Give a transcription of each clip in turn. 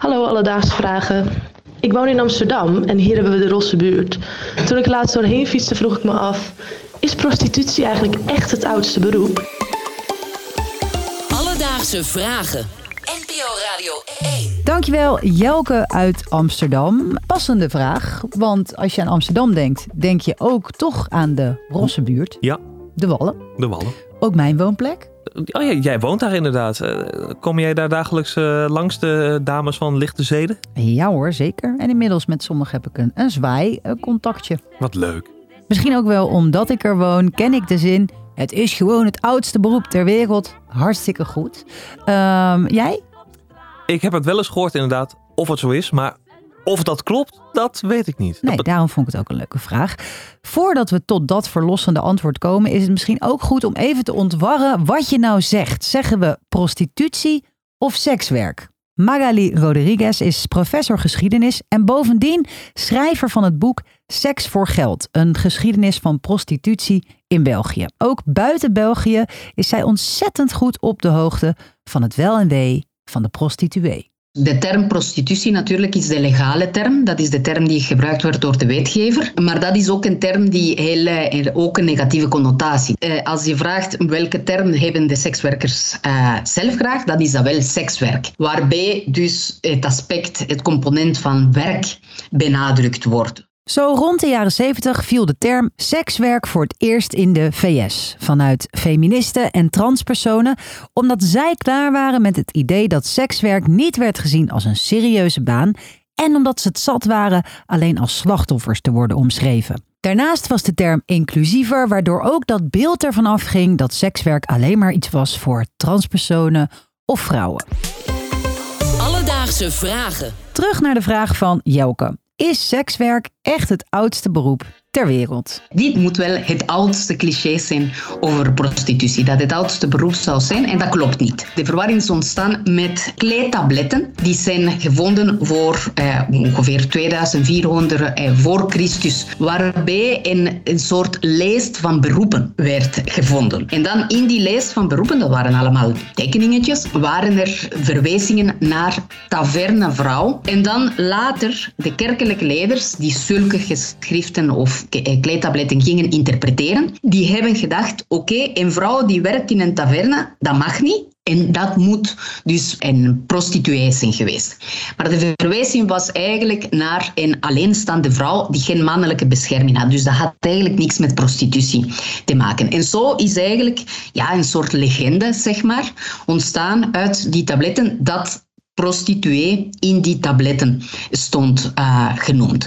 Hallo Alledaagse Vragen. Ik woon in Amsterdam en hier hebben we de Rosse buurt. Toen ik laatst doorheen fietste vroeg ik me af... is prostitutie eigenlijk echt het oudste beroep? Alledaagse Vragen. NPO Radio 1. Dankjewel Jelke uit Amsterdam. Passende vraag, want als je aan Amsterdam denkt, denk je ook toch aan de Rosse buurt, Ja, de Wallen. de Wallen. Ook mijn woonplek. Oh ja, jij woont daar inderdaad. Eh, Kom jij daar dagelijks eh, langs de dames van lichte zeden? Ja hoor, zeker. En inmiddels met sommigen heb ik een, een zwaai-contactje. Wat leuk. Misschien ook wel omdat ik er woon, ken ik de zin. Het is gewoon het oudste beroep ter wereld. Hartstikke goed. Ehm, jij? Ik heb het wel eens gehoord inderdaad of het zo is, maar of dat klopt, dat weet ik niet. Nee, daarom vond ik het ook een leuke vraag. Voordat we tot dat verlossende antwoord komen, is het misschien ook goed om even te ontwarren wat je nou zegt. Zeggen we prostitutie of sekswerk? Magali Rodriguez is professor geschiedenis en bovendien schrijver van het boek Seks voor Geld, een geschiedenis van prostitutie in België. Ook buiten België is zij ontzettend goed op de hoogte van het wel en wee van de prostituee. De term prostitutie natuurlijk is de legale term. Dat is de term die gebruikt wordt door de wetgever. Maar dat is ook een term die heel, eh, ook een negatieve connotatie. Eh, als je vraagt welke term hebben de sekswerkers eh, zelf graag, dan is dat wel sekswerk. Waarbij dus het aspect, het component van werk benadrukt wordt. Zo rond de jaren 70 viel de term sekswerk voor het eerst in de VS. Vanuit feministen en transpersonen, omdat zij klaar waren met het idee dat sekswerk niet werd gezien als een serieuze baan en omdat ze het zat waren alleen als slachtoffers te worden omschreven. Daarnaast was de term inclusiever, waardoor ook dat beeld ervan afging dat sekswerk alleen maar iets was voor transpersonen of vrouwen. Alledaagse Vragen. Terug naar de vraag van Jelke. Is sekswerk echt het oudste beroep ter wereld? Dit moet wel het oudste cliché zijn over prostitutie. Dat het oudste beroep zou zijn en dat klopt niet. De verwarring is ontstaan met kleetabletten. Die zijn gevonden voor eh, ongeveer 2400 eh, voor Christus. Waarbij een, een soort lijst van beroepen werd gevonden. En dan in die lijst van beroepen, dat waren allemaal tekeningetjes, waren er verwijzingen naar tavernevrouw. En dan later de kerkelijke leiders die zulke geschriften of eh, kleedtabletten gingen interpreteren, die hebben gedacht, oké, een vrouw die werkt in een taverne, dat mag niet. En dat moet dus een prostituee zijn geweest. Maar de verwijzing was eigenlijk naar een alleenstaande vrouw die geen mannelijke bescherming had. Dus dat had eigenlijk niks met prostitutie te maken. En zo is eigenlijk ja, een soort legende, zeg maar, ontstaan uit die tabletten dat prostituee in die tabletten stond uh, genoemd.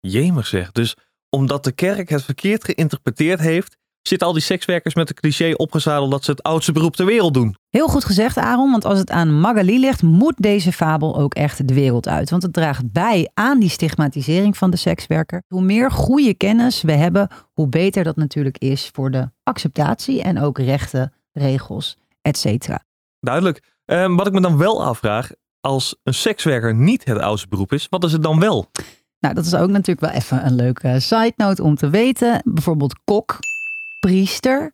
Jemig zeg. Dus omdat de kerk het verkeerd geïnterpreteerd heeft, zitten al die sekswerkers met de cliché opgezadeld dat ze het oudste beroep ter wereld doen. Heel goed gezegd, Aaron, want als het aan Magali ligt, moet deze fabel ook echt de wereld uit. Want het draagt bij aan die stigmatisering van de sekswerker. Hoe meer goede kennis we hebben, hoe beter dat natuurlijk is voor de acceptatie en ook rechten, regels, etc. Duidelijk. Um, wat ik me dan wel afvraag, als een sekswerker niet het oudste beroep is, wat is het dan wel? Nou, dat is ook natuurlijk wel even een leuke side note om te weten. Bijvoorbeeld kok, priester,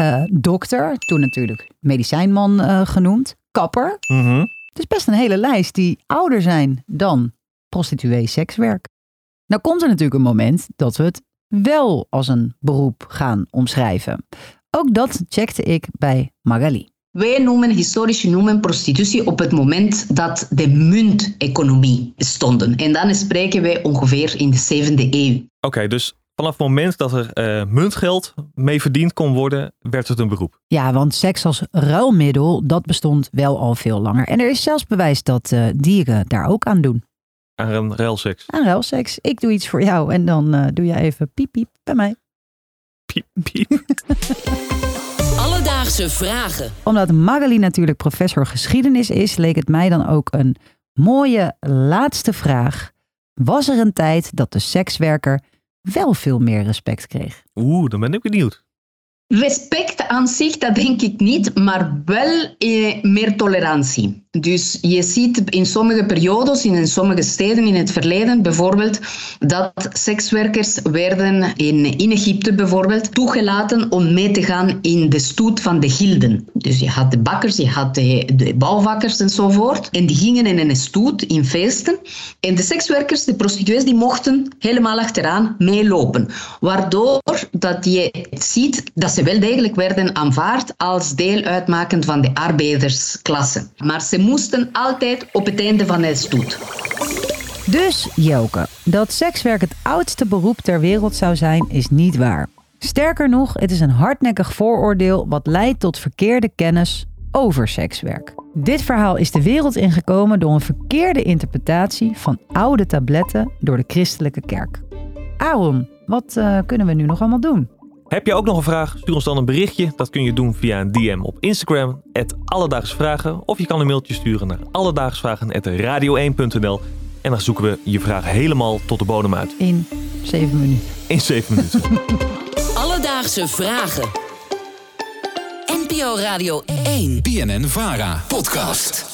uh, dokter, toen natuurlijk medicijnman uh, genoemd, kapper. Mm -hmm. Het is best een hele lijst die ouder zijn dan prostituee sekswerk. Nou komt er natuurlijk een moment dat we het wel als een beroep gaan omschrijven. Ook dat checkte ik bij Magali. Wij noemen, historisch noemen prostitutie op het moment dat de munteconomie stonden. En dan spreken wij ongeveer in de 7e eeuw. Oké, okay, dus vanaf het moment dat er uh, muntgeld mee verdiend kon worden, werd het een beroep. Ja, want seks als ruilmiddel, dat bestond wel al veel langer. En er is zelfs bewijs dat uh, dieren daar ook aan doen. Aan ruilseks? Aan ruilseks. Ik doe iets voor jou en dan uh, doe jij even piep piep bij mij. Piep piep. Alledaagse vragen. Omdat Magali natuurlijk professor geschiedenis is, leek het mij dan ook een mooie laatste vraag. Was er een tijd dat de sekswerker wel veel meer respect kreeg? Oeh, dan ben ik benieuwd. Respect aan zich, dat denk ik niet, maar wel eh, meer tolerantie. Dus je ziet in sommige periodes, in sommige steden in het verleden bijvoorbeeld, dat sekswerkers werden in, Egypte bijvoorbeeld toegelaten om mee te gaan in de stoet van de gilden. Dus je had de bakkers, je had de, de bouwvakkers enzovoort. En die gingen in een stoet, in feesten. En de sekswerkers, de prostituees, die mochten helemaal achteraan meelopen. Waardoor dat je ziet dat ze wel degelijk werden aanvaard als deel uitmakend van de arbeidersklasse. Maar moesten altijd op het einde van de stoet. Dus Joke, dat sekswerk het oudste beroep ter wereld zou zijn, is niet waar. Sterker nog, het is een hardnekkig vooroordeel wat leidt tot verkeerde kennis over sekswerk. Dit verhaal is de wereld ingekomen door een verkeerde interpretatie van oude tabletten door de christelijke kerk. Aaron, wat uh, kunnen we nu nog allemaal doen? Heb je ook nog een vraag? Stuur ons dan een berichtje. Dat kun je doen via een DM op Instagram, Alledaagsvragen. Of je kan een mailtje sturen naar alledaagsvragen.radio1.nl. En dan zoeken we je vraag helemaal tot de bodem uit. In zeven minuten. In zeven minuten. Alledaagse Vragen. NPO Radio 1. BNN Vara. Podcast.